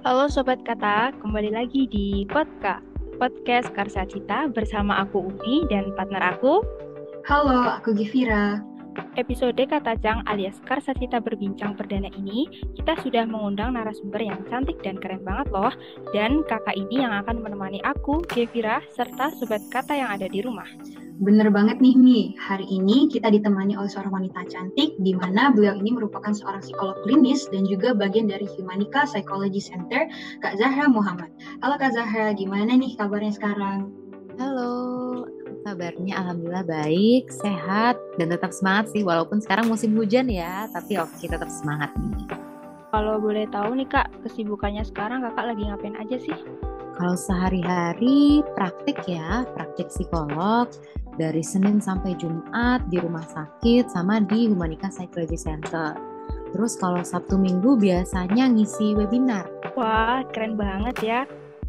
Halo Sobat Kata, kembali lagi di Podka, Podcast Karsa Cita bersama aku Umi dan partner aku. Halo, aku Givira. Episode Kata Cang alias Karsa Cita Berbincang Perdana ini, kita sudah mengundang narasumber yang cantik dan keren banget loh. Dan kakak ini yang akan menemani aku, Gevira, serta Sobat Kata yang ada di rumah. Bener banget nih Mi, hari ini kita ditemani oleh seorang wanita cantik di mana beliau ini merupakan seorang psikolog klinis dan juga bagian dari Humanica Psychology Center, Kak Zahra Muhammad. Halo Kak Zahra, gimana nih kabarnya sekarang? Halo, kabarnya alhamdulillah baik, sehat, dan tetap semangat sih walaupun sekarang musim hujan ya, tapi oke tetap semangat nih. Kalau boleh tahu nih kak, kesibukannya sekarang kakak lagi ngapain aja sih? Kalau sehari-hari praktik ya, praktik psikolog dari Senin sampai Jumat di rumah sakit sama di Humanika Psychology Center. Terus kalau Sabtu Minggu biasanya ngisi webinar. Wah, keren banget ya.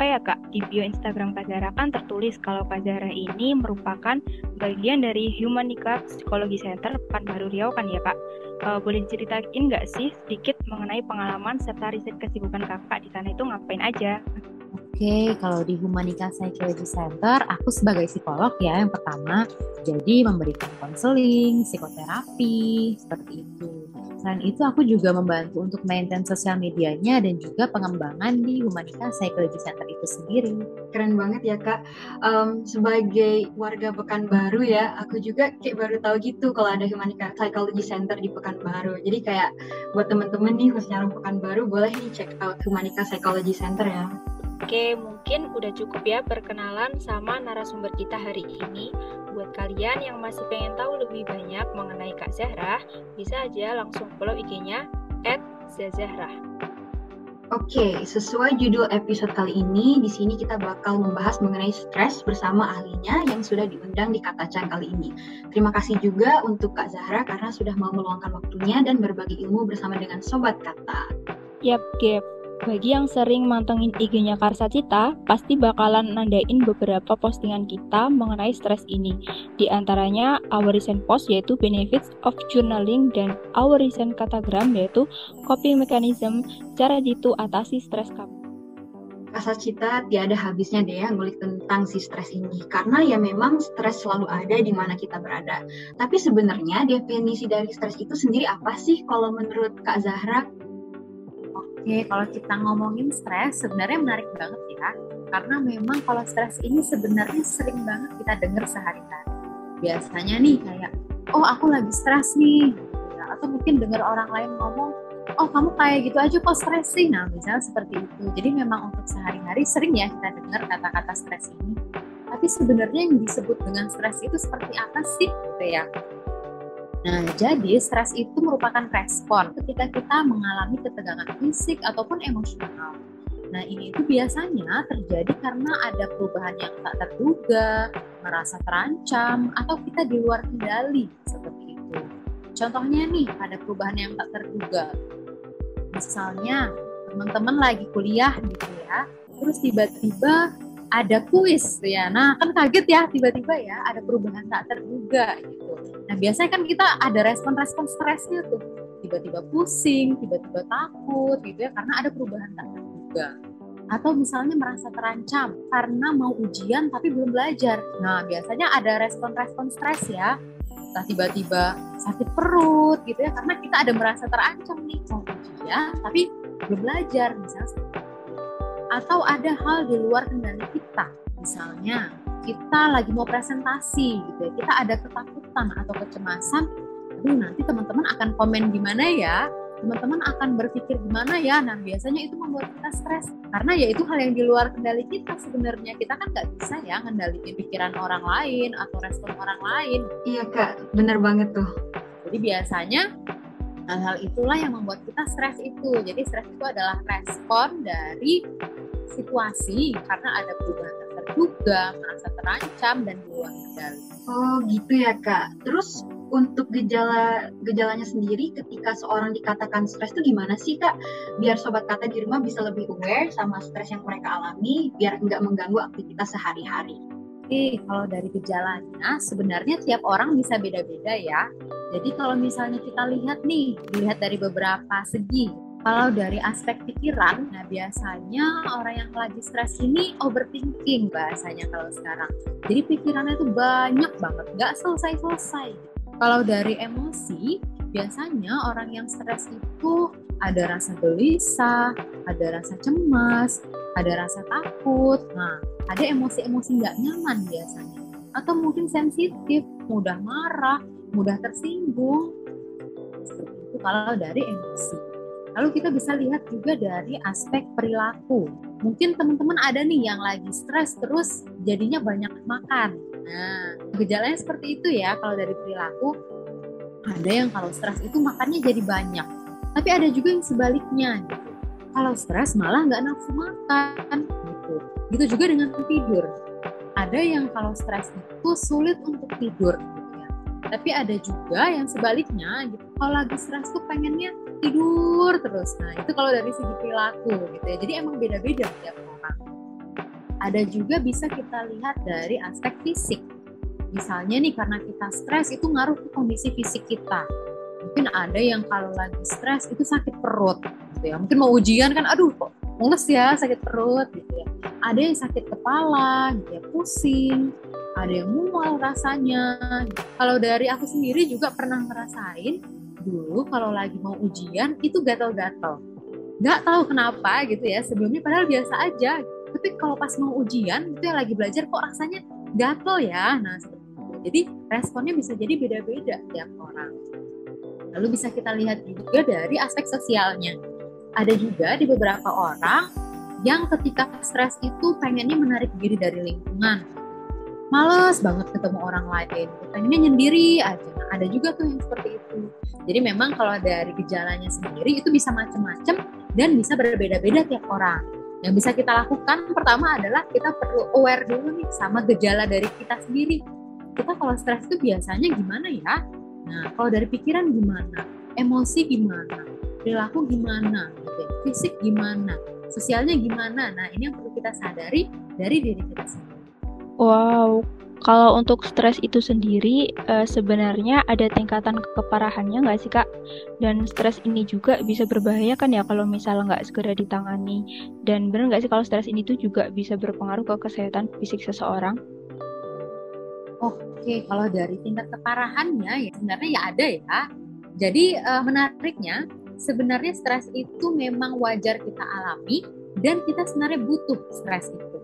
Apa ya kak, di bio Instagram Kak Zara kan tertulis kalau Kak Zara ini merupakan bagian dari Humanika Psychology Center Pekanbaru Riau kan ya kak? Uh, boleh diceritain nggak sih sedikit mengenai pengalaman serta riset kesibukan kakak di sana itu ngapain aja? Oke, kalau di Humanika Psychology Center, aku sebagai psikolog ya yang pertama, jadi memberikan konseling, psikoterapi, seperti itu. Selain itu, aku juga membantu untuk maintain sosial medianya dan juga pengembangan di Humanika Psychology Center itu sendiri. Keren banget ya kak. Um, sebagai warga Pekanbaru ya, aku juga kayak baru tahu gitu kalau ada Humanika Psychology Center di Pekanbaru. Jadi kayak buat temen-temen nih khususnya orang Pekanbaru boleh nih check out Humanika Psychology Center ya. Oke, mungkin udah cukup ya perkenalan sama narasumber kita hari ini. Buat kalian yang masih pengen tahu lebih banyak mengenai Kak Zahra, bisa aja langsung follow IG-nya @zazahra. Oke, sesuai judul episode kali ini, di sini kita bakal membahas mengenai stres bersama ahlinya yang sudah diundang di Katacang kali ini. Terima kasih juga untuk Kak Zahra karena sudah mau meluangkan waktunya dan berbagi ilmu bersama dengan Sobat Kata. Yap, Gap. Bagi yang sering mantengin IG-nya Karsa Cita, pasti bakalan nandain beberapa postingan kita mengenai stres ini. Di antaranya our recent post yaitu benefits of journaling dan our recent katagram yaitu coping mechanism, cara jitu atasi stres kamu. Karsa Cita tiada habisnya deh ya ngulik tentang si stres ini. Karena ya memang stres selalu ada di mana kita berada. Tapi sebenarnya definisi dari stres itu sendiri apa sih kalau menurut Kak Zahra? Oke, kalau kita ngomongin stres, sebenarnya menarik banget ya. Karena memang kalau stres ini sebenarnya sering banget kita dengar sehari-hari. Biasanya nih kayak, oh aku lagi stres nih. Ya, atau mungkin dengar orang lain ngomong, oh kamu kayak gitu aja kok stres sih. Nah, misalnya seperti itu. Jadi memang untuk sehari-hari sering ya kita dengar kata-kata stres ini. Tapi sebenarnya yang disebut dengan stres itu seperti apa sih? Gitu ya. Nah, jadi stres itu merupakan respon ketika kita mengalami ketegangan fisik ataupun emosional. Nah, ini itu biasanya terjadi karena ada perubahan yang tak terduga, merasa terancam, atau kita di luar kendali, seperti itu. Contohnya nih, ada perubahan yang tak terduga. Misalnya, teman-teman lagi kuliah gitu ya, terus tiba-tiba ada kuis ya. Nah, kan kaget ya tiba-tiba ya ada perubahan tak terduga gitu. Nah, biasanya kan kita ada respon-respon stresnya tuh. Tiba-tiba pusing, tiba-tiba takut gitu ya karena ada perubahan tak terduga. Atau misalnya merasa terancam karena mau ujian tapi belum belajar. Nah, biasanya ada respon-respon stres ya. Tiba-tiba sakit perut gitu ya karena kita ada merasa terancam nih mau ujian tapi belum belajar misalnya atau ada hal di luar kendali kita misalnya kita lagi mau presentasi gitu ya. Kita ada ketakutan atau kecemasan aduh nanti teman-teman akan komen gimana ya? Teman-teman akan berpikir gimana ya? Nah biasanya itu membuat kita stres. Karena ya itu hal yang di luar kendali kita sebenarnya. Kita kan nggak bisa ya ngendaliin pikiran orang lain atau respon orang lain. Iya kak. Bener banget tuh. Jadi biasanya hal-hal itulah yang membuat kita stres itu. Jadi stres itu adalah respon dari situasi karena ada perubahan terduga, merasa terancam dan di luar kendali. Oh gitu ya kak. Terus untuk gejala gejalanya sendiri ketika seorang dikatakan stres itu gimana sih kak? Biar sobat kata di rumah bisa lebih aware sama stres yang mereka alami, biar nggak mengganggu aktivitas sehari-hari. Oke, kalau dari gejalanya sebenarnya tiap orang bisa beda-beda ya. Jadi kalau misalnya kita lihat nih, dilihat dari beberapa segi, Kalau dari aspek pikiran, nah biasanya orang yang lagi stres ini overthinking bahasanya kalau sekarang. Jadi pikirannya itu banyak banget, nggak selesai-selesai. Kalau dari emosi, biasanya orang yang stres itu ada rasa gelisah, ada rasa cemas, ada rasa takut. Nah, ada emosi-emosi nggak nyaman biasanya. Atau mungkin sensitif, mudah marah, mudah tersinggung. Seperti itu kalau dari emosi. Lalu kita bisa lihat juga dari aspek perilaku. Mungkin teman-teman ada nih yang lagi stres terus jadinya banyak makan. Nah, gejalanya seperti itu ya kalau dari perilaku. Ada yang kalau stres itu makannya jadi banyak. Tapi ada juga yang sebaliknya. Kalau stres malah nggak nafsu makan gitu. Gitu juga dengan tidur. Ada yang kalau stres itu sulit untuk tidur gitu ya. Tapi ada juga yang sebaliknya gitu. Kalau lagi stres tuh pengennya tidur terus. Nah, itu kalau dari segi perilaku gitu ya. Jadi emang beda-beda tiap orang. Ada juga bisa kita lihat dari aspek fisik. Misalnya nih karena kita stres itu ngaruh ke kondisi fisik kita. Mungkin ada yang kalau lagi stres itu sakit perut gitu ya. Mungkin mau ujian kan aduh kok mules ya sakit perut gitu ya. Ada yang sakit kepala ya, pusing, ada yang mual rasanya. Kalau dari aku sendiri juga pernah ngerasain dulu kalau lagi mau ujian itu gatal-gatal. Nggak tahu kenapa gitu ya, sebelumnya padahal biasa aja. Tapi kalau pas mau ujian, itu yang lagi belajar kok rasanya gatal ya. Nah. Jadi responnya bisa jadi beda-beda tiap orang. Lalu bisa kita lihat juga dari aspek sosialnya. Ada juga di beberapa orang yang ketika stres itu pengennya menarik diri dari lingkungan. Males banget ketemu orang lain, pengennya nyendiri aja. Nah, ada juga tuh yang seperti itu. Jadi memang kalau dari gejalanya sendiri itu bisa macam-macam dan bisa berbeda-beda tiap orang. Yang bisa kita lakukan pertama adalah kita perlu aware dulu nih sama gejala dari kita sendiri. Kita kalau stres itu biasanya gimana ya? Nah, kalau dari pikiran gimana? Emosi gimana? Perilaku gimana? Gitu. Fisik gimana? Sosialnya gimana? Nah, ini yang perlu kita sadari dari diri kita sendiri. Wow, kalau untuk stres itu sendiri, uh, sebenarnya ada tingkatan keparahannya nggak sih kak? Dan stres ini juga bisa berbahaya kan ya kalau misalnya nggak segera ditangani. Dan benar nggak sih kalau stres ini tuh juga bisa berpengaruh ke kesehatan fisik seseorang? Oke, kalau dari tingkat keparahannya ya sebenarnya ya ada ya. Jadi uh, menariknya, sebenarnya stres itu memang wajar kita alami dan kita sebenarnya butuh stres itu.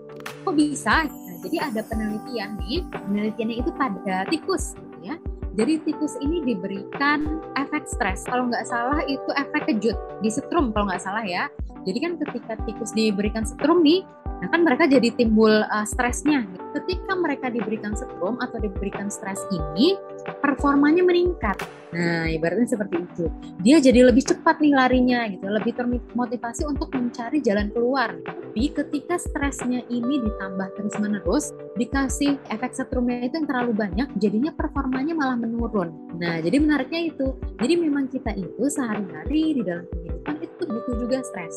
Kok bisa? Jadi ada penelitian nih, penelitiannya itu pada tikus, gitu ya. Jadi tikus ini diberikan efek stres. Kalau nggak salah itu efek kejut, di setrum kalau nggak salah ya. Jadi kan ketika tikus diberikan setrum nih, nah kan mereka jadi timbul uh, stresnya. Ketika mereka diberikan setrum atau diberikan stres ini, performanya meningkat. Nah, ibaratnya seperti itu. Dia jadi lebih cepat nih larinya gitu, lebih termotivasi untuk mencari jalan keluar. Tapi ketika stresnya ini ditambah terus-menerus, dikasih efek setrumnya itu yang terlalu banyak, jadinya performanya malah menurun. Nah, jadi menariknya itu. Jadi memang kita itu sehari-hari di dalam kehidupan itu butuh juga stres.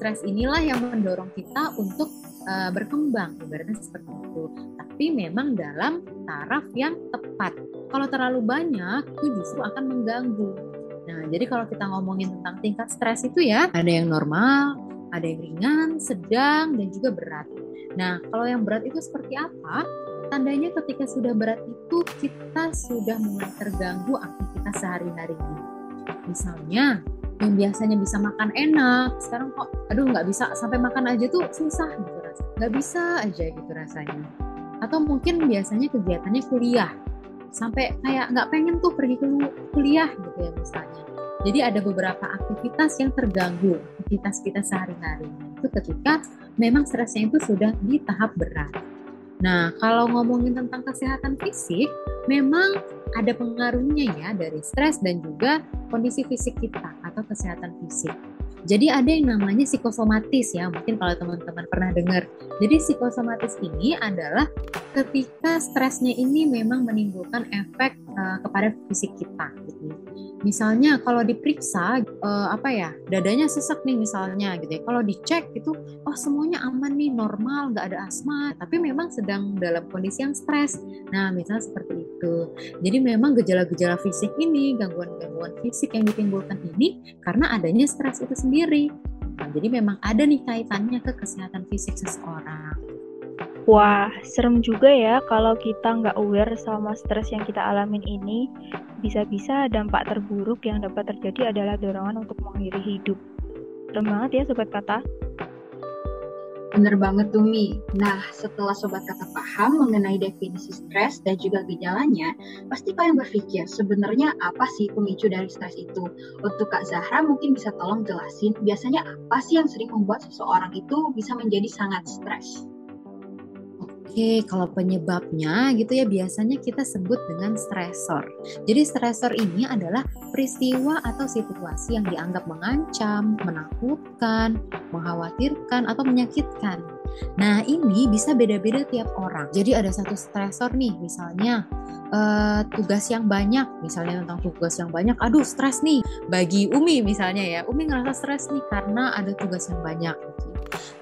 Stres inilah yang mendorong kita untuk uh, berkembang, ibaratnya seperti itu. Tapi memang dalam taraf yang tepat kalau terlalu banyak itu justru akan mengganggu. Nah, jadi kalau kita ngomongin tentang tingkat stres itu ya, ada yang normal, ada yang ringan, sedang, dan juga berat. Nah, kalau yang berat itu seperti apa? Tandanya ketika sudah berat itu kita sudah mulai terganggu aktivitas sehari-hari. Misalnya, yang biasanya bisa makan enak, sekarang kok, aduh nggak bisa sampai makan aja tuh susah gitu rasanya. Nggak bisa aja gitu rasanya. Atau mungkin biasanya kegiatannya kuliah, sampai kayak nggak pengen tuh pergi ke kuliah gitu ya misalnya. Jadi ada beberapa aktivitas yang terganggu aktivitas kita sehari-hari. Itu ketika memang stresnya itu sudah di tahap berat. Nah, kalau ngomongin tentang kesehatan fisik, memang ada pengaruhnya ya dari stres dan juga kondisi fisik kita atau kesehatan fisik. Jadi ada yang namanya psikosomatis ya, mungkin kalau teman-teman pernah dengar. Jadi psikosomatis ini adalah ketika stresnya ini memang menimbulkan efek uh, kepada fisik kita gitu. Misalnya kalau diperiksa uh, apa ya dadanya sesak nih misalnya gitu ya. Kalau dicek itu oh semuanya aman nih normal nggak ada asma tapi memang sedang dalam kondisi yang stres. Nah misalnya seperti itu. Jadi memang gejala-gejala fisik ini gangguan-gangguan fisik yang ditimbulkan ini karena adanya stres itu sendiri. Nah, jadi memang ada nih kaitannya ke kesehatan fisik seseorang. Wah, serem juga ya kalau kita nggak aware sama stres yang kita alamin ini. Bisa-bisa dampak terburuk yang dapat terjadi adalah dorongan untuk mengakhiri hidup. Serem banget ya Sobat Kata. Bener banget tuh Mi. Nah, setelah Sobat Kata paham mengenai definisi stres dan juga gejalanya, pasti kalian berpikir sebenarnya apa sih pemicu dari stres itu? Untuk Kak Zahra mungkin bisa tolong jelasin biasanya apa sih yang sering membuat seseorang itu bisa menjadi sangat stres? Oke, kalau penyebabnya gitu ya biasanya kita sebut dengan stresor. Jadi stresor ini adalah peristiwa atau situasi yang dianggap mengancam, menakutkan, mengkhawatirkan atau menyakitkan. Nah, ini bisa beda-beda tiap orang. Jadi ada satu stresor nih, misalnya uh, tugas yang banyak, misalnya tentang tugas yang banyak, aduh stres nih. Bagi Umi misalnya ya, Umi ngerasa stres nih karena ada tugas yang banyak.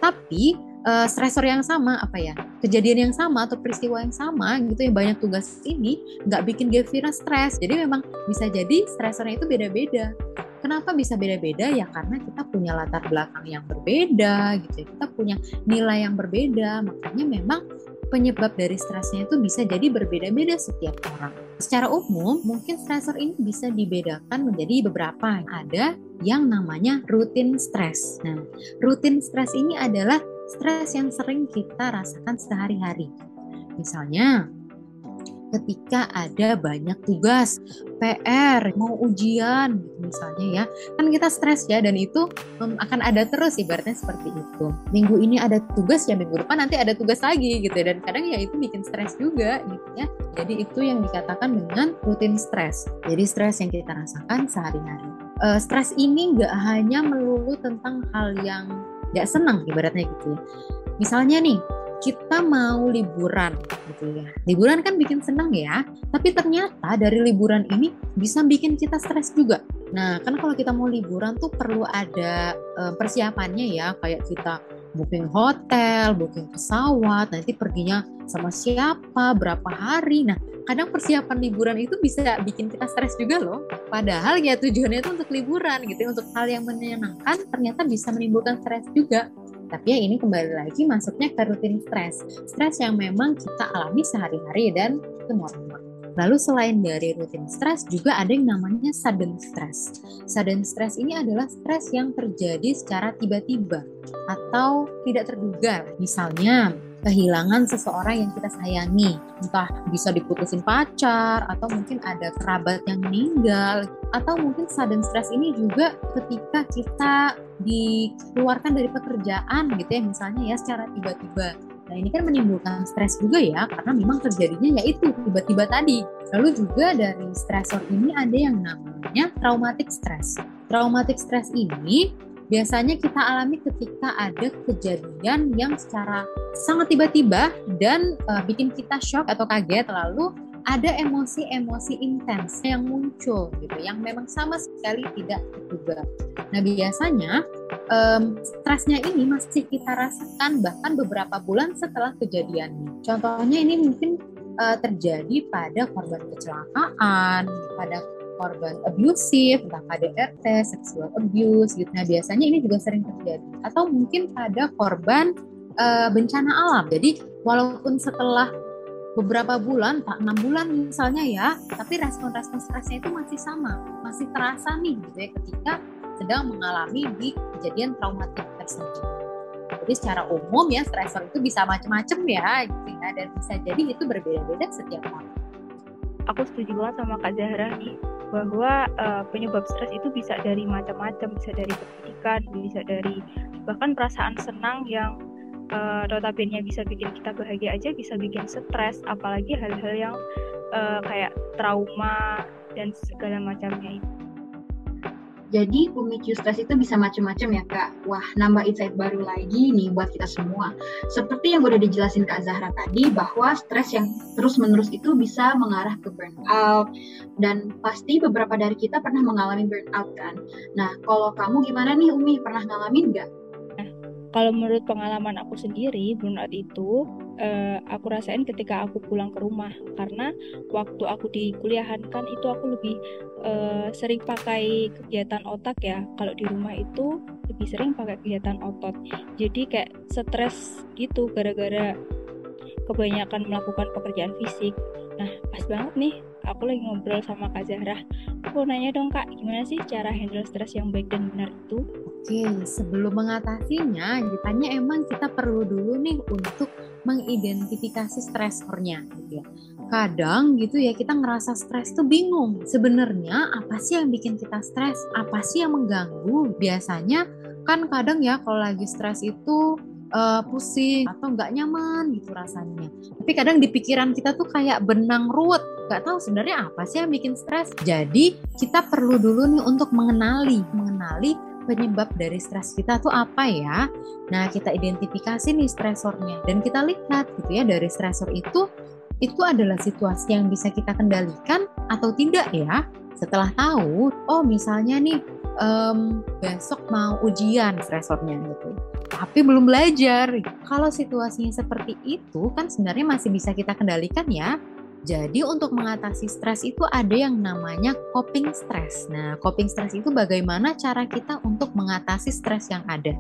Tapi uh, stresor yang sama apa ya kejadian yang sama atau peristiwa yang sama gitu yang banyak tugas ini nggak bikin Gevira stres jadi memang bisa jadi stresornya itu beda-beda kenapa bisa beda-beda ya karena kita punya latar belakang yang berbeda gitu ya. kita punya nilai yang berbeda makanya memang penyebab dari stresnya itu bisa jadi berbeda-beda setiap orang. Secara umum, mungkin stresor ini bisa dibedakan menjadi beberapa. Ada yang namanya rutin stres. Nah, rutin stres ini adalah stres yang sering kita rasakan sehari-hari. Misalnya, ketika ada banyak tugas, PR, mau ujian gitu misalnya ya. Kan kita stres ya dan itu akan ada terus ibaratnya seperti itu. Minggu ini ada tugas ya minggu depan nanti ada tugas lagi gitu dan kadang ya itu bikin stres juga gitu ya. Jadi itu yang dikatakan dengan rutin stres. Jadi stres yang kita rasakan sehari-hari. Uh, stres ini nggak hanya melulu tentang hal yang nggak senang ibaratnya gitu ya. Misalnya nih, kita mau liburan gitu ya. Liburan kan bikin senang ya, tapi ternyata dari liburan ini bisa bikin kita stres juga. Nah, kan kalau kita mau liburan tuh perlu ada uh, persiapannya ya, kayak kita booking hotel, booking pesawat, nanti perginya sama siapa, berapa hari. Nah, kadang persiapan liburan itu bisa bikin kita stres juga loh. Padahal ya tujuannya itu untuk liburan gitu, ya, untuk hal yang menyenangkan ternyata bisa menimbulkan stres juga. Tapi ya ini kembali lagi masuknya ke rutin stres. Stres yang memang kita alami sehari-hari dan itu normal. Lalu selain dari rutin stres juga ada yang namanya sudden stress. Sudden stress ini adalah stres yang terjadi secara tiba-tiba atau tidak terduga. Misalnya kehilangan seseorang yang kita sayangi, entah bisa diputusin pacar atau mungkin ada kerabat yang meninggal atau mungkin sudden stress ini juga ketika kita dikeluarkan dari pekerjaan gitu ya misalnya ya secara tiba-tiba Nah ini kan menimbulkan stres juga ya karena memang terjadinya yaitu tiba-tiba tadi. Lalu juga dari stresor ini ada yang namanya traumatic stress. Traumatic stress ini biasanya kita alami ketika ada kejadian yang secara sangat tiba-tiba dan uh, bikin kita shock atau kaget lalu ada emosi-emosi intens yang muncul gitu yang memang sama sekali tidak terduga. Nah biasanya um, stresnya ini masih kita rasakan bahkan beberapa bulan setelah kejadiannya. Contohnya ini mungkin uh, terjadi pada korban kecelakaan, pada korban abusive, entah KDRT, seksual abuse gitu. Nah biasanya ini juga sering terjadi. Atau mungkin pada korban uh, bencana alam. Jadi walaupun setelah beberapa bulan, tak enam bulan misalnya ya, tapi respon-respon stresnya itu masih sama, masih terasa nih gitu ya ketika sedang mengalami di kejadian traumatik tersebut. Jadi secara umum ya stresor itu bisa macam-macam ya, gitu ya, dan bisa jadi itu berbeda-beda setiap orang. Aku setuju banget sama Kak Zahra nih bahwa uh, penyebab stres itu bisa dari macam-macam, bisa dari pendidikan, bisa dari bahkan perasaan senang yang uh, bisa bikin kita bahagia aja bisa bikin stres apalagi hal-hal yang uh, kayak trauma dan segala macamnya itu Jadi pemicu stres itu bisa macam-macam ya kak. Wah nambah insight baru lagi nih buat kita semua. Seperti yang udah dijelasin kak Zahra tadi bahwa stres yang terus-menerus itu bisa mengarah ke burnout dan pasti beberapa dari kita pernah mengalami burnout kan. Nah kalau kamu gimana nih Umi pernah ngalamin nggak? kalau menurut pengalaman aku sendiri burnout itu uh, aku rasain ketika aku pulang ke rumah. Karena waktu aku di kuliahan kan itu aku lebih uh, sering pakai kegiatan otak ya. Kalau di rumah itu lebih sering pakai kegiatan otot. Jadi kayak stres gitu gara-gara kebanyakan melakukan pekerjaan fisik nah pas banget nih aku lagi ngobrol sama Kak Zahra aku nanya dong Kak gimana sih cara handle stres yang baik dan benar itu Oke, sebelum mengatasinya, ditanya emang kita perlu dulu nih untuk mengidentifikasi stresornya gitu ya. Kadang gitu ya kita ngerasa stres tuh bingung. Sebenarnya apa sih yang bikin kita stres? Apa sih yang mengganggu? Biasanya kan kadang ya kalau lagi stres itu uh, pusing atau nggak nyaman gitu rasanya. Tapi kadang di pikiran kita tuh kayak benang ruwet, nggak tahu sebenarnya apa sih yang bikin stres. Jadi kita perlu dulu nih untuk mengenali, mengenali penyebab dari stres kita tuh apa ya? Nah, kita identifikasi nih stresornya dan kita lihat gitu ya dari stresor itu itu adalah situasi yang bisa kita kendalikan atau tidak ya. Setelah tahu, oh misalnya nih um, besok mau ujian stresornya gitu. Tapi belum belajar. Kalau situasinya seperti itu kan sebenarnya masih bisa kita kendalikan ya. Jadi untuk mengatasi stres itu ada yang namanya coping stress. Nah, coping stress itu bagaimana cara kita untuk mengatasi stres yang ada.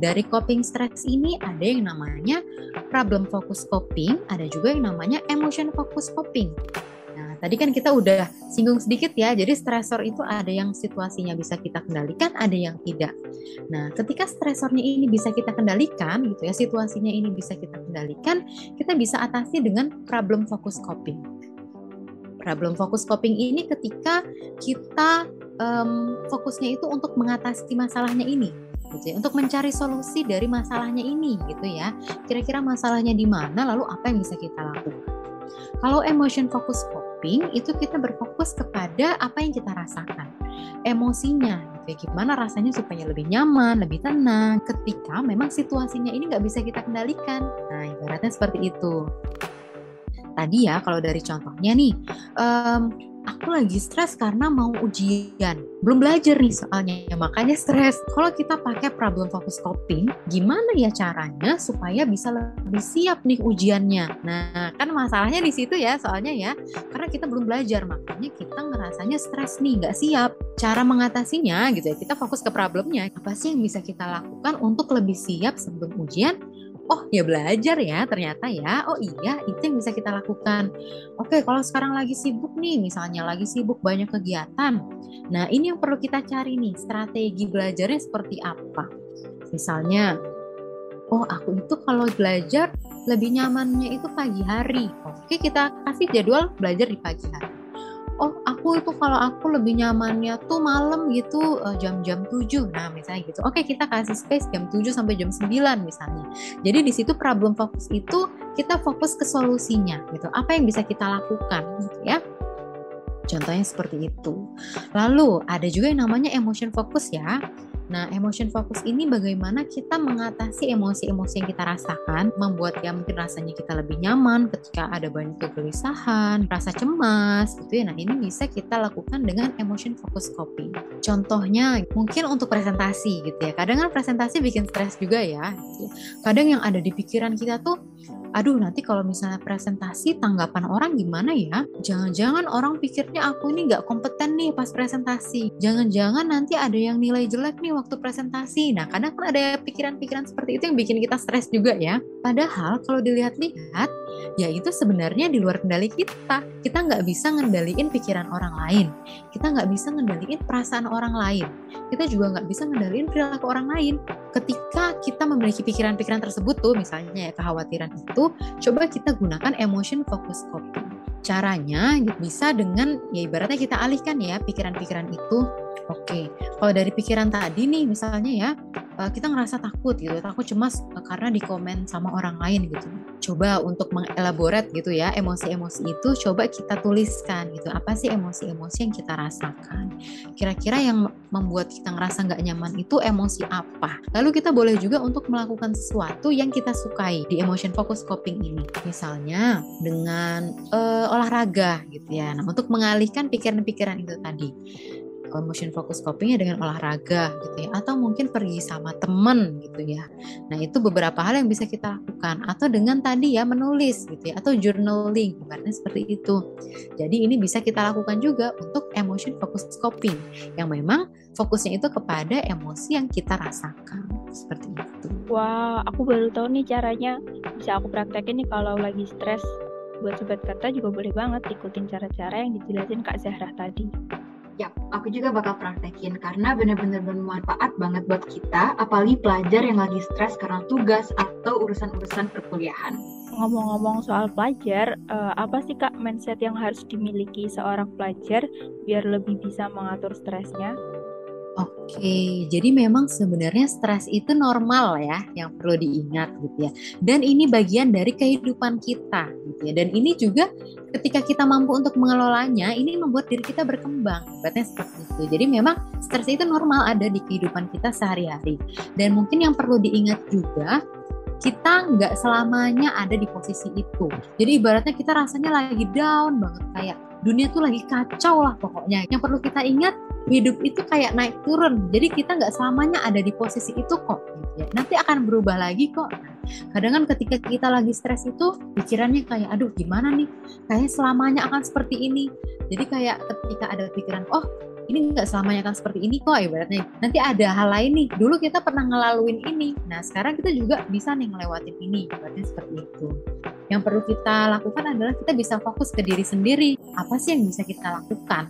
Dari coping stress ini ada yang namanya problem focus coping, ada juga yang namanya emotion focus coping. Tadi kan kita udah singgung sedikit ya, jadi stresor itu ada yang situasinya bisa kita kendalikan, ada yang tidak. Nah, ketika stresornya ini bisa kita kendalikan gitu ya, situasinya ini bisa kita kendalikan, kita bisa atasi dengan problem focus coping. Problem focus coping ini ketika kita um, fokusnya itu untuk mengatasi masalahnya ini, gitu ya, untuk mencari solusi dari masalahnya ini gitu ya. Kira-kira masalahnya di mana, lalu apa yang bisa kita lakukan. Kalau emotion focus coping itu kita berfokus kepada apa yang kita rasakan. Emosinya gitu ya. Gimana rasanya supaya lebih nyaman lebih tenang ketika memang situasinya ini nggak bisa kita kendalikan. Nah ibaratnya seperti itu. Tadi ya kalau dari contohnya nih um, aku lagi stres karena mau ujian. Belum belajar nih soalnya, ya, makanya stres. Kalau kita pakai problem focus coping, gimana ya caranya supaya bisa lebih siap nih ujiannya? Nah, kan masalahnya di situ ya, soalnya ya, karena kita belum belajar, makanya kita ngerasanya stres nih, nggak siap. Cara mengatasinya gitu ya, kita fokus ke problemnya. Apa sih yang bisa kita lakukan untuk lebih siap sebelum ujian? Oh ya belajar ya ternyata ya. Oh iya itu yang bisa kita lakukan. Oke kalau sekarang lagi sibuk nih misalnya lagi sibuk banyak kegiatan. Nah ini yang perlu kita cari nih strategi belajarnya seperti apa? Misalnya oh aku itu kalau belajar lebih nyamannya itu pagi hari. Oke kita kasih jadwal belajar di pagi hari oh aku itu kalau aku lebih nyamannya tuh malam gitu uh, jam-jam 7 nah misalnya gitu. Oke kita kasih space jam 7 sampai jam 9 misalnya. Jadi di situ problem fokus itu kita fokus ke solusinya gitu. Apa yang bisa kita lakukan gitu ya? Contohnya seperti itu. Lalu ada juga yang namanya emotion focus ya. Nah, emotion focus ini bagaimana kita mengatasi emosi-emosi yang kita rasakan, membuat ya mungkin rasanya kita lebih nyaman ketika ada banyak kegelisahan, rasa cemas, gitu ya. Nah, ini bisa kita lakukan dengan emotion focus coping. Contohnya, mungkin untuk presentasi gitu ya. Kadang kan presentasi bikin stres juga ya. Gitu ya. Kadang yang ada di pikiran kita tuh aduh nanti kalau misalnya presentasi tanggapan orang gimana ya? Jangan-jangan orang pikirnya aku ini nggak kompeten nih pas presentasi. Jangan-jangan nanti ada yang nilai jelek nih waktu presentasi. Nah kadang kan ada pikiran-pikiran seperti itu yang bikin kita stres juga ya. Padahal kalau dilihat-lihat ya itu sebenarnya di luar kendali kita. Kita nggak bisa ngendaliin pikiran orang lain. Kita nggak bisa ngendaliin perasaan orang lain. Kita juga nggak bisa ngendaliin perilaku orang lain. Ketika kita memiliki pikiran-pikiran tersebut tuh, misalnya ya kekhawatiran itu, coba kita gunakan emotion focus coping. Caranya bisa dengan ya ibaratnya kita alihkan ya pikiran-pikiran itu. Oke, kalau dari pikiran tadi nih misalnya ya, uh, kita ngerasa takut gitu, takut cemas uh, karena dikomen sama orang lain gitu. Coba untuk mengelaborate gitu ya emosi-emosi itu coba kita tuliskan gitu. Apa sih emosi-emosi yang kita rasakan? Kira-kira yang membuat kita ngerasa nggak nyaman itu emosi apa? Lalu kita boleh juga untuk melakukan sesuatu yang kita sukai di emotion focus coping ini. Misalnya dengan uh, olahraga gitu ya. Nah, untuk mengalihkan pikiran-pikiran itu tadi motion focus copingnya dengan olahraga gitu ya. Atau mungkin pergi sama temen gitu ya. Nah itu beberapa hal yang bisa kita lakukan. Atau dengan tadi ya menulis gitu ya. Atau journaling ibaratnya seperti itu. Jadi ini bisa kita lakukan juga untuk emotion focus coping yang memang fokusnya itu kepada emosi yang kita rasakan. Seperti itu. Wah aku baru tahu nih caranya. Bisa aku praktekin nih kalau lagi stres. Buat sobat kata juga boleh banget ikutin cara-cara yang dijelasin Kak Zahra tadi. Ya, aku juga bakal praktekin karena benar-benar bermanfaat banget buat kita, apalagi pelajar yang lagi stres karena tugas atau urusan-urusan perkuliahan. Ngomong-ngomong soal pelajar, uh, apa sih kak mindset yang harus dimiliki seorang pelajar biar lebih bisa mengatur stresnya? Oke, jadi memang sebenarnya stres itu normal ya, yang perlu diingat gitu ya. Dan ini bagian dari kehidupan kita gitu ya. Dan ini juga ketika kita mampu untuk mengelolanya, ini membuat diri kita berkembang. Berarti seperti itu. Jadi memang stres itu normal ada di kehidupan kita sehari-hari. Dan mungkin yang perlu diingat juga kita nggak selamanya ada di posisi itu. Jadi ibaratnya kita rasanya lagi down banget kayak dunia tuh lagi kacau lah pokoknya. Yang perlu kita ingat hidup itu kayak naik turun. Jadi kita nggak selamanya ada di posisi itu kok. Ya nanti akan berubah lagi kok. Kadang kan ketika kita lagi stres itu pikirannya kayak aduh gimana nih? Kayaknya selamanya akan seperti ini. Jadi kayak ketika ada pikiran oh ini nggak selamanya akan seperti ini kok ibaratnya. Nanti ada hal lain nih. Dulu kita pernah ngelaluin ini. Nah sekarang kita juga bisa nih ngelewatin ini ibaratnya seperti itu. Yang perlu kita lakukan adalah kita bisa fokus ke diri sendiri. Apa sih yang bisa kita lakukan?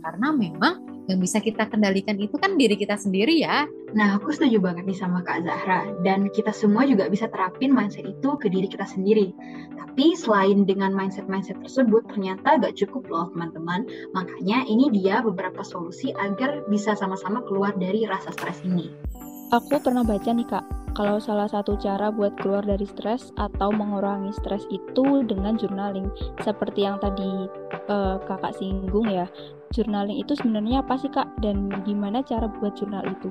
Karena memang yang bisa kita kendalikan itu kan diri kita sendiri ya. Nah, aku setuju banget nih sama Kak Zahra. Dan kita semua juga bisa terapin mindset itu ke diri kita sendiri. Tapi selain dengan mindset-mindset tersebut, ternyata gak cukup loh teman-teman. Makanya ini dia beberapa solusi agar bisa sama-sama keluar dari rasa stres ini. Aku pernah baca nih kak, kalau salah satu cara buat keluar dari stres atau mengurangi stres itu dengan journaling. Seperti yang tadi uh, kakak singgung ya, journaling itu sebenarnya apa sih Kak dan gimana cara buat jurnal itu?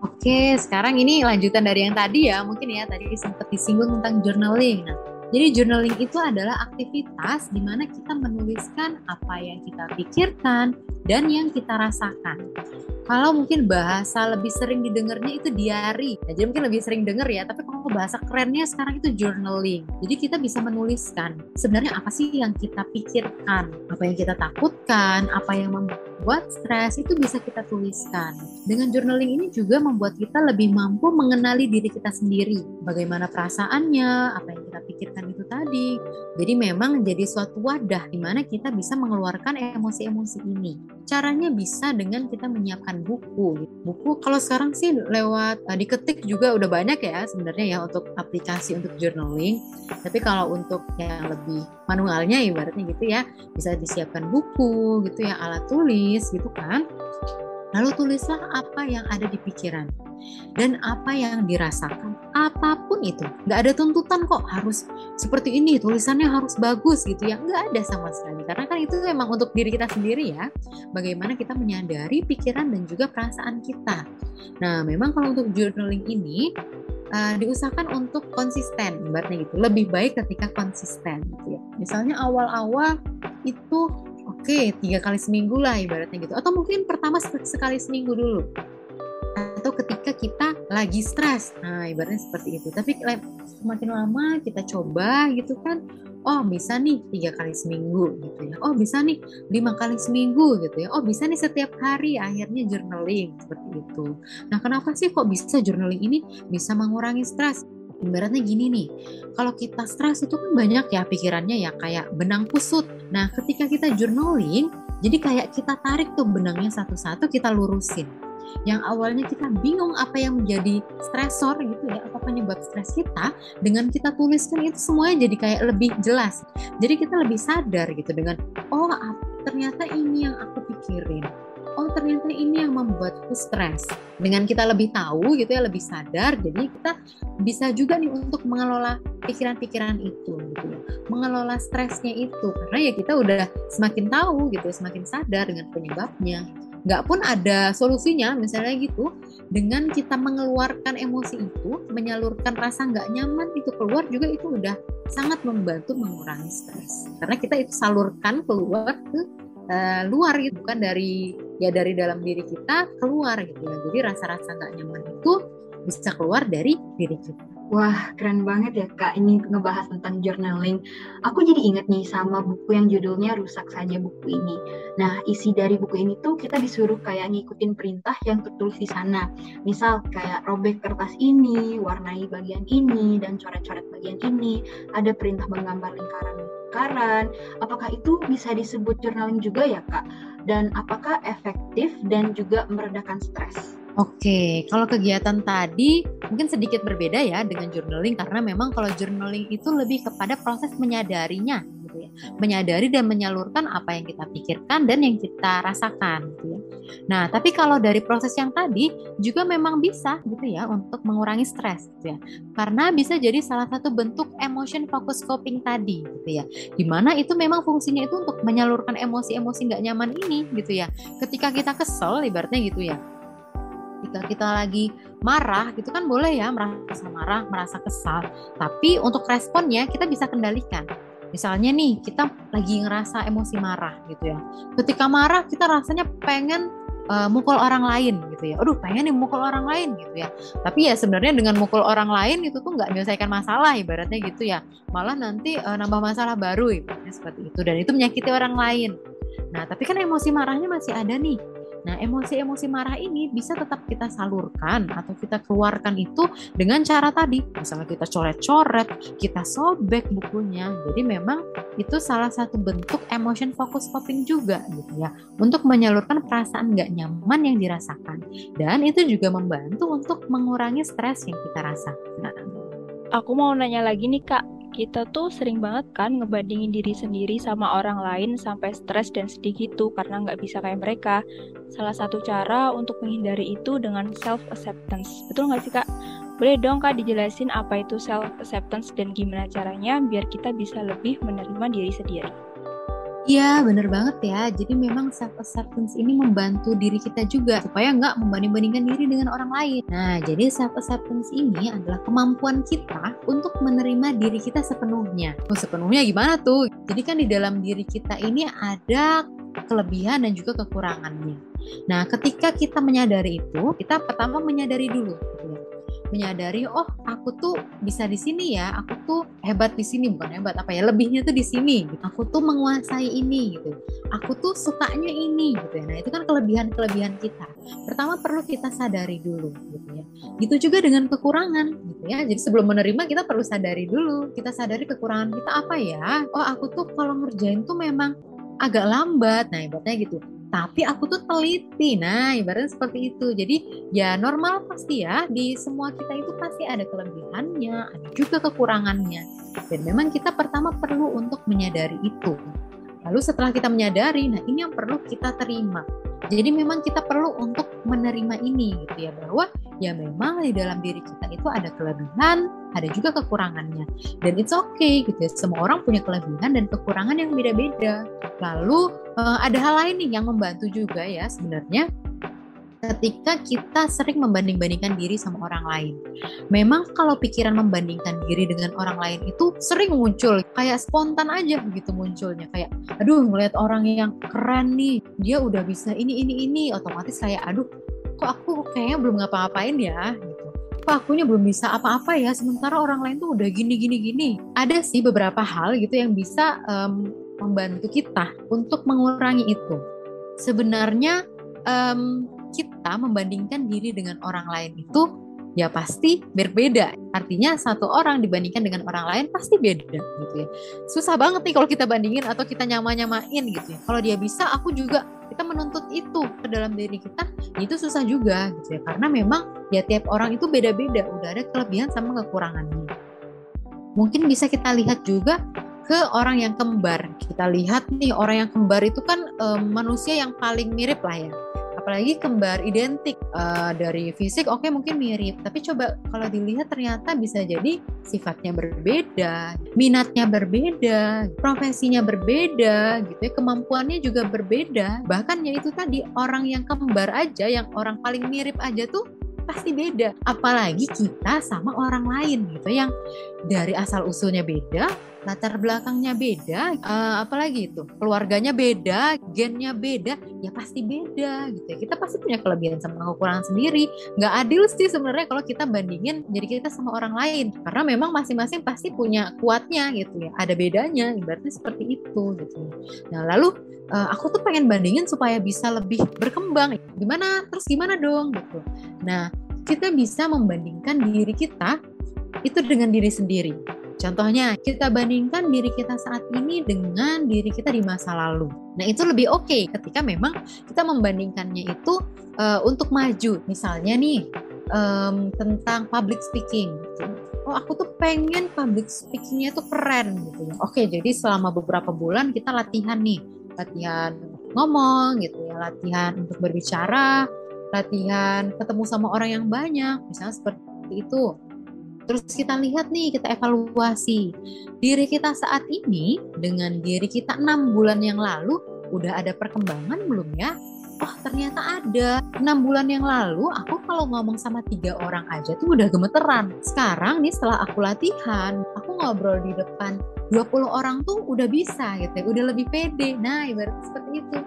Oke, sekarang ini lanjutan dari yang tadi ya, mungkin ya tadi sempat disinggung tentang journaling. Nah, jadi journaling itu adalah aktivitas di mana kita menuliskan apa yang kita pikirkan dan yang kita rasakan. Kalau mungkin bahasa lebih sering didengarnya itu diary. Nah, jadi mungkin lebih sering dengar ya, tapi kalau bahasa kerennya sekarang itu journaling. Jadi kita bisa menuliskan sebenarnya apa sih yang kita pikirkan, apa yang kita takutkan, apa yang membuat stres itu bisa kita tuliskan. Dengan journaling ini juga membuat kita lebih mampu mengenali diri kita sendiri, bagaimana perasaannya, apa yang kita pikirkan itu tadi. Jadi memang jadi suatu wadah di mana kita bisa mengeluarkan emosi-emosi ini. Caranya bisa dengan kita menyiapkan buku. Buku kalau sekarang sih lewat uh, diketik juga udah banyak ya sebenarnya ya untuk aplikasi untuk journaling. Tapi kalau untuk yang lebih manualnya ibaratnya gitu ya bisa disiapkan buku gitu ya alat tulis gitu kan. Lalu tulislah apa yang ada di pikiran dan apa yang dirasakan. Apa pun itu, nggak ada tuntutan kok harus seperti ini, tulisannya harus bagus gitu ya. Nggak ada sama sekali. Karena kan itu memang untuk diri kita sendiri ya. Bagaimana kita menyadari pikiran dan juga perasaan kita. Nah, memang kalau untuk journaling ini, uh, diusahakan untuk konsisten ibaratnya gitu lebih baik ketika konsisten gitu ya misalnya awal-awal itu oke okay, tiga kali seminggu lah ibaratnya gitu atau mungkin pertama sekali seminggu dulu atau ketika kita lagi stres. Nah, ibaratnya seperti itu. Tapi semakin lama kita coba gitu kan, oh bisa nih tiga kali seminggu gitu ya. Oh bisa nih lima kali seminggu gitu ya. Oh bisa nih setiap hari akhirnya journaling seperti itu. Nah, kenapa sih kok bisa journaling ini bisa mengurangi stres? Ibaratnya gini nih, kalau kita stres itu kan banyak ya pikirannya ya kayak benang kusut. Nah, ketika kita journaling, jadi kayak kita tarik tuh benangnya satu-satu kita lurusin. Yang awalnya kita bingung apa yang menjadi stresor gitu ya apa penyebab stres kita dengan kita tuliskan itu semuanya jadi kayak lebih jelas. Jadi kita lebih sadar gitu dengan oh ternyata ini yang aku pikirin oh ternyata ini yang membuatku stres. Dengan kita lebih tahu gitu ya, lebih sadar, jadi kita bisa juga nih untuk mengelola pikiran-pikiran itu gitu ya. Mengelola stresnya itu karena ya kita udah semakin tahu gitu, semakin sadar dengan penyebabnya nggak pun ada solusinya misalnya gitu dengan kita mengeluarkan emosi itu menyalurkan rasa nggak nyaman itu keluar juga itu udah sangat membantu mengurangi stres karena kita itu salurkan keluar ke uh, luar gitu bukan dari ya dari dalam diri kita keluar gitu ya jadi rasa-rasa nggak nyaman itu bisa keluar dari diri kita Wah, keren banget ya Kak ini ngebahas tentang journaling. Aku jadi inget nih sama buku yang judulnya Rusak Saja Buku Ini. Nah, isi dari buku ini tuh kita disuruh kayak ngikutin perintah yang tertulis di sana. Misal kayak robek kertas ini, warnai bagian ini, dan coret-coret bagian ini. Ada perintah menggambar lingkaran-lingkaran. Apakah itu bisa disebut journaling juga ya Kak? Dan apakah efektif dan juga meredakan stres? Oke, kalau kegiatan tadi mungkin sedikit berbeda ya dengan journaling karena memang kalau journaling itu lebih kepada proses menyadarinya gitu ya. Menyadari dan menyalurkan apa yang kita pikirkan dan yang kita rasakan gitu ya. Nah, tapi kalau dari proses yang tadi juga memang bisa gitu ya untuk mengurangi stres gitu ya. Karena bisa jadi salah satu bentuk emotion focus coping tadi gitu ya. Di mana itu memang fungsinya itu untuk menyalurkan emosi-emosi nggak nyaman ini gitu ya. Ketika kita kesel ibaratnya gitu ya ketika kita lagi marah gitu kan boleh ya merasa marah, merasa kesal. Tapi untuk responnya kita bisa kendalikan. Misalnya nih kita lagi ngerasa emosi marah gitu ya. Ketika marah kita rasanya pengen uh, mukul orang lain gitu ya. Aduh pengen nih mukul orang lain gitu ya. Tapi ya sebenarnya dengan mukul orang lain itu tuh nggak menyelesaikan masalah ibaratnya gitu ya. Malah nanti uh, nambah masalah baru ibaratnya seperti itu dan itu menyakiti orang lain. Nah tapi kan emosi marahnya masih ada nih. Nah, emosi-emosi marah ini bisa tetap kita salurkan atau kita keluarkan itu dengan cara tadi. Misalnya kita coret-coret, kita sobek bukunya. Jadi memang itu salah satu bentuk emotion focus coping juga gitu ya. Untuk menyalurkan perasaan nggak nyaman yang dirasakan. Dan itu juga membantu untuk mengurangi stres yang kita rasakan. Aku mau nanya lagi nih Kak, kita tuh sering banget kan ngebandingin diri sendiri sama orang lain sampai stres dan sedih gitu karena nggak bisa kayak mereka. Salah satu cara untuk menghindari itu dengan self-acceptance. Betul nggak sih kak? Boleh dong kak dijelasin apa itu self-acceptance dan gimana caranya biar kita bisa lebih menerima diri sendiri. Iya, bener banget ya. Jadi memang self acceptance ini membantu diri kita juga supaya nggak membanding-bandingkan diri dengan orang lain. Nah, jadi self acceptance ini adalah kemampuan kita untuk menerima diri kita sepenuhnya. Oh, sepenuhnya gimana tuh? Jadi kan di dalam diri kita ini ada kelebihan dan juga kekurangannya. Nah, ketika kita menyadari itu, kita pertama menyadari dulu. Gitu ya menyadari oh aku tuh bisa di sini ya aku tuh hebat di sini. Bukan hebat apa ya lebihnya tuh di sini gitu. aku tuh menguasai ini gitu. Aku tuh sukanya ini gitu ya. Nah itu kan kelebihan kelebihan kita. Pertama perlu kita sadari dulu gitu ya. Gitu juga dengan kekurangan gitu ya. Jadi sebelum menerima kita perlu sadari dulu. Kita sadari kekurangan kita apa ya? Oh aku tuh kalau ngerjain tuh memang agak lambat. Nah ibaratnya gitu tapi aku tuh teliti. Nah, ibaratnya seperti itu. Jadi ya normal pasti ya di semua kita itu pasti ada kelebihannya, ada juga kekurangannya. Dan memang kita pertama perlu untuk menyadari itu. Lalu setelah kita menyadari, nah ini yang perlu kita terima. Jadi memang kita perlu untuk menerima ini gitu ya bahwa ya memang di dalam diri kita itu ada kelebihan, ada juga kekurangannya. Dan it's okay gitu ya. Semua orang punya kelebihan dan kekurangan yang beda-beda. Lalu uh, ada hal lain nih yang membantu juga ya sebenarnya ketika kita sering membanding-bandingkan diri sama orang lain. Memang kalau pikiran membandingkan diri dengan orang lain itu sering muncul, kayak spontan aja begitu munculnya. Kayak, aduh ngeliat orang yang keren nih, dia udah bisa ini, ini, ini, otomatis kayak, aduh kok aku kayaknya belum ngapa-ngapain ya, gitu. Kok akunya belum bisa apa-apa ya, sementara orang lain tuh udah gini, gini, gini. Ada sih beberapa hal gitu yang bisa um, membantu kita untuk mengurangi itu. Sebenarnya um, kita membandingkan diri dengan orang lain itu ya pasti berbeda. Artinya satu orang dibandingkan dengan orang lain pasti beda gitu ya. Susah banget nih kalau kita bandingin atau kita nyama-nyamain gitu ya. Kalau dia bisa, aku juga kita menuntut itu ke dalam diri kita, ya itu susah juga gitu ya. Karena memang ya tiap orang itu beda-beda, udah ada kelebihan sama kekurangannya. Mungkin bisa kita lihat juga ke orang yang kembar. Kita lihat nih orang yang kembar itu kan um, manusia yang paling mirip lah ya apalagi kembar identik uh, dari fisik oke okay, mungkin mirip. Tapi coba kalau dilihat ternyata bisa jadi sifatnya berbeda minatnya berbeda profesinya berbeda gitu ya kemampuannya juga berbeda. Bahkan ya itu tadi orang yang kembar aja yang orang paling mirip aja tuh pasti beda. Apalagi kita sama orang lain gitu yang dari asal usulnya beda latar belakangnya beda uh, apalagi itu keluarganya beda gennya beda ya pasti beda gitu ya. Kita pasti punya kelebihan sama kekurangan sendiri. Nggak adil sih sebenarnya kalau kita bandingin jadi kita sama orang lain. Karena memang masing-masing pasti punya kuatnya gitu ya. Ada bedanya ibaratnya seperti itu gitu nah lalu uh, aku tuh pengen bandingin supaya bisa lebih berkembang. Gimana? Terus gimana dong? Gitu. Nah kita bisa membandingkan diri kita itu dengan diri sendiri Contohnya, kita bandingkan diri kita saat ini dengan diri kita di masa lalu. Nah, itu lebih oke okay ketika memang kita membandingkannya itu uh, untuk maju. Misalnya nih, um, tentang public speaking. Oh, aku tuh pengen public speakingnya itu keren gitu ya. Oke, jadi selama beberapa bulan kita latihan nih latihan ngomong gitu ya, latihan untuk berbicara, latihan ketemu sama orang yang banyak, misalnya seperti itu. Terus kita lihat nih, kita evaluasi diri kita saat ini dengan diri kita enam bulan yang lalu, udah ada perkembangan belum ya? Oh ternyata ada. Enam bulan yang lalu aku kalau ngomong sama tiga orang aja tuh udah gemeteran. Sekarang nih setelah aku latihan, aku ngobrol di depan 20 orang tuh udah bisa gitu ya, udah lebih pede. Nah, ibarat seperti itu.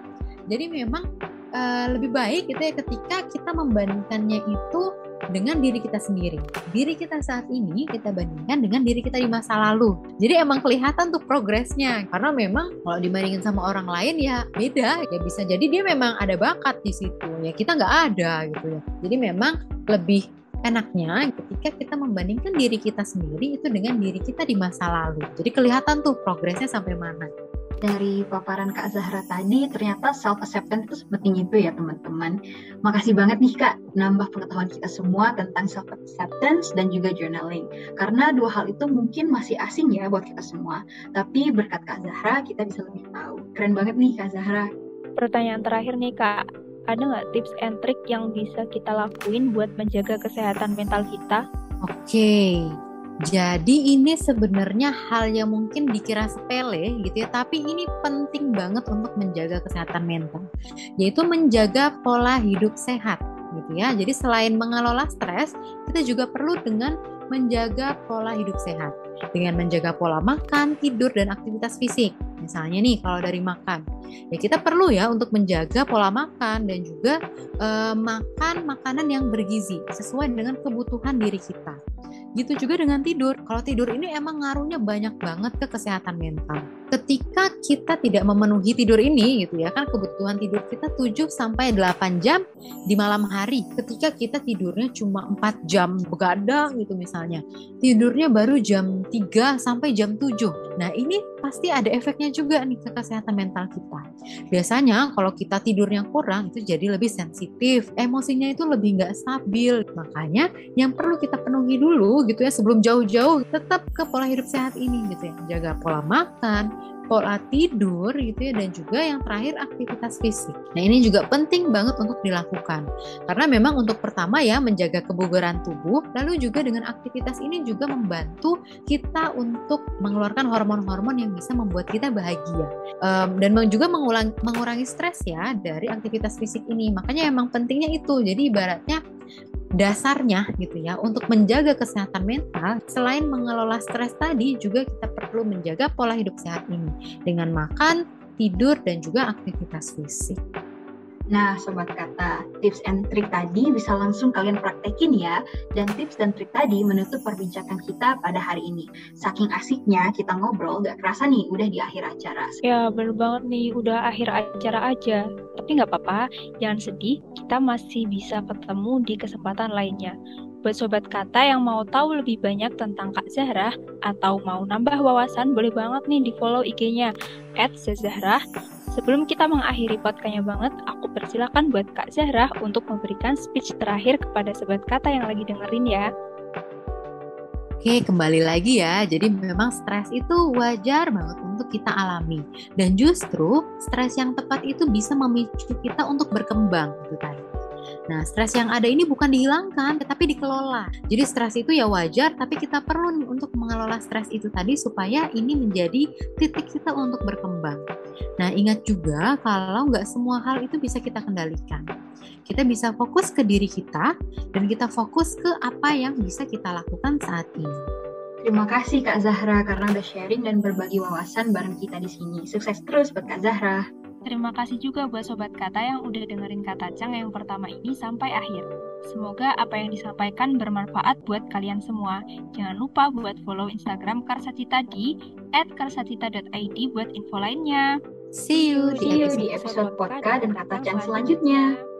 Jadi memang uh, lebih baik gitu ya ketika kita membandingkannya itu dengan diri kita sendiri. Diri kita saat ini kita bandingkan dengan diri kita di masa lalu. Jadi emang kelihatan tuh progresnya. Karena memang kalau dibandingin sama orang lain ya beda. Ya bisa jadi dia memang ada bakat di situ. Ya kita nggak ada gitu ya. Jadi memang lebih enaknya ketika kita membandingkan diri kita sendiri itu dengan diri kita di masa lalu. Jadi kelihatan tuh progresnya sampai mana. Dari paparan Kak Zahra tadi, ternyata self-acceptance itu seperti itu ya teman-teman. Makasih banget nih Kak, nambah pengetahuan kita semua tentang self-acceptance dan juga journaling. Karena dua hal itu mungkin masih asing ya buat kita semua. Tapi berkat Kak Zahra, kita bisa lebih tahu. Keren banget nih Kak Zahra. Pertanyaan terakhir nih Kak, ada nggak tips and trick yang bisa kita lakuin buat menjaga kesehatan mental kita? Oke, jadi ini sebenarnya hal yang mungkin dikira sepele gitu ya, tapi ini penting banget untuk menjaga kesehatan mental, yaitu menjaga pola hidup sehat gitu ya. Jadi selain mengelola stres, kita juga perlu dengan menjaga pola hidup sehat dengan menjaga pola makan, tidur, dan aktivitas fisik. Misalnya nih kalau dari makan, ya kita perlu ya untuk menjaga pola makan dan juga uh, makan makanan yang bergizi sesuai dengan kebutuhan diri kita. Gitu juga dengan tidur. Kalau tidur ini emang ngaruhnya banyak banget ke kesehatan mental. Ketika kita tidak memenuhi tidur ini gitu ya kan kebutuhan tidur kita 7 sampai 8 jam di malam hari. Ketika kita tidurnya cuma 4 jam begadang gitu misalnya. Tidurnya baru jam 3 sampai jam 7. Nah, ini pasti ada efeknya juga nih ke kesehatan mental kita. Biasanya kalau kita tidurnya kurang itu jadi lebih sensitif, emosinya itu lebih nggak stabil. Makanya yang perlu kita penuhi dulu gitu ya sebelum jauh-jauh tetap ke pola hidup sehat ini gitu ya. Jaga pola makan, pola tidur gitu ya dan juga yang terakhir aktivitas fisik. Nah ini juga penting banget untuk dilakukan. Karena memang untuk pertama ya menjaga kebugaran tubuh lalu juga dengan aktivitas ini juga membantu kita untuk mengeluarkan hormon-hormon yang bisa membuat kita bahagia. Um, dan juga mengulang, mengurangi stres ya dari aktivitas fisik ini. Makanya emang pentingnya itu. Jadi ibaratnya dasarnya gitu ya untuk menjaga kesehatan mental selain mengelola stres tadi juga kita perlu menjaga pola hidup sehat ini dengan makan, tidur dan juga aktivitas fisik. Nah, sobat kata, tips and trik tadi bisa langsung kalian praktekin ya. Dan tips dan trik tadi menutup perbincangan kita pada hari ini. Saking asiknya kita ngobrol, gak kerasa nih udah di akhir acara. Ya, bener banget nih, udah akhir acara aja. Tapi nggak apa-apa, jangan sedih, kita masih bisa ketemu di kesempatan lainnya. Buat sobat kata yang mau tahu lebih banyak tentang Kak Zahra atau mau nambah wawasan, boleh banget nih di follow IG-nya at Zahra Sebelum kita mengakhiri podcastnya banget, aku persilakan buat Kak Zahra untuk memberikan speech terakhir kepada sobat kata yang lagi dengerin ya. Oke, kembali lagi ya. Jadi memang stres itu wajar banget untuk kita alami. Dan justru stres yang tepat itu bisa memicu kita untuk berkembang gitu tadi. Nah, stres yang ada ini bukan dihilangkan, tetapi dikelola. Jadi stres itu ya wajar, tapi kita perlu untuk mengelola stres itu tadi supaya ini menjadi titik kita untuk berkembang. Nah, ingat juga kalau nggak semua hal itu bisa kita kendalikan. Kita bisa fokus ke diri kita dan kita fokus ke apa yang bisa kita lakukan saat ini. Terima kasih Kak Zahra karena udah sharing dan berbagi wawasan bareng kita di sini. Sukses terus buat Kak Zahra. Terima kasih juga buat Sobat Kata yang udah dengerin Kata Cang yang pertama ini sampai akhir. Semoga apa yang disampaikan bermanfaat buat kalian semua. Jangan lupa buat follow Instagram Karsatita di @karsatita.id buat info lainnya. See you, See you di episode podcast dan Kata Cang selanjutnya.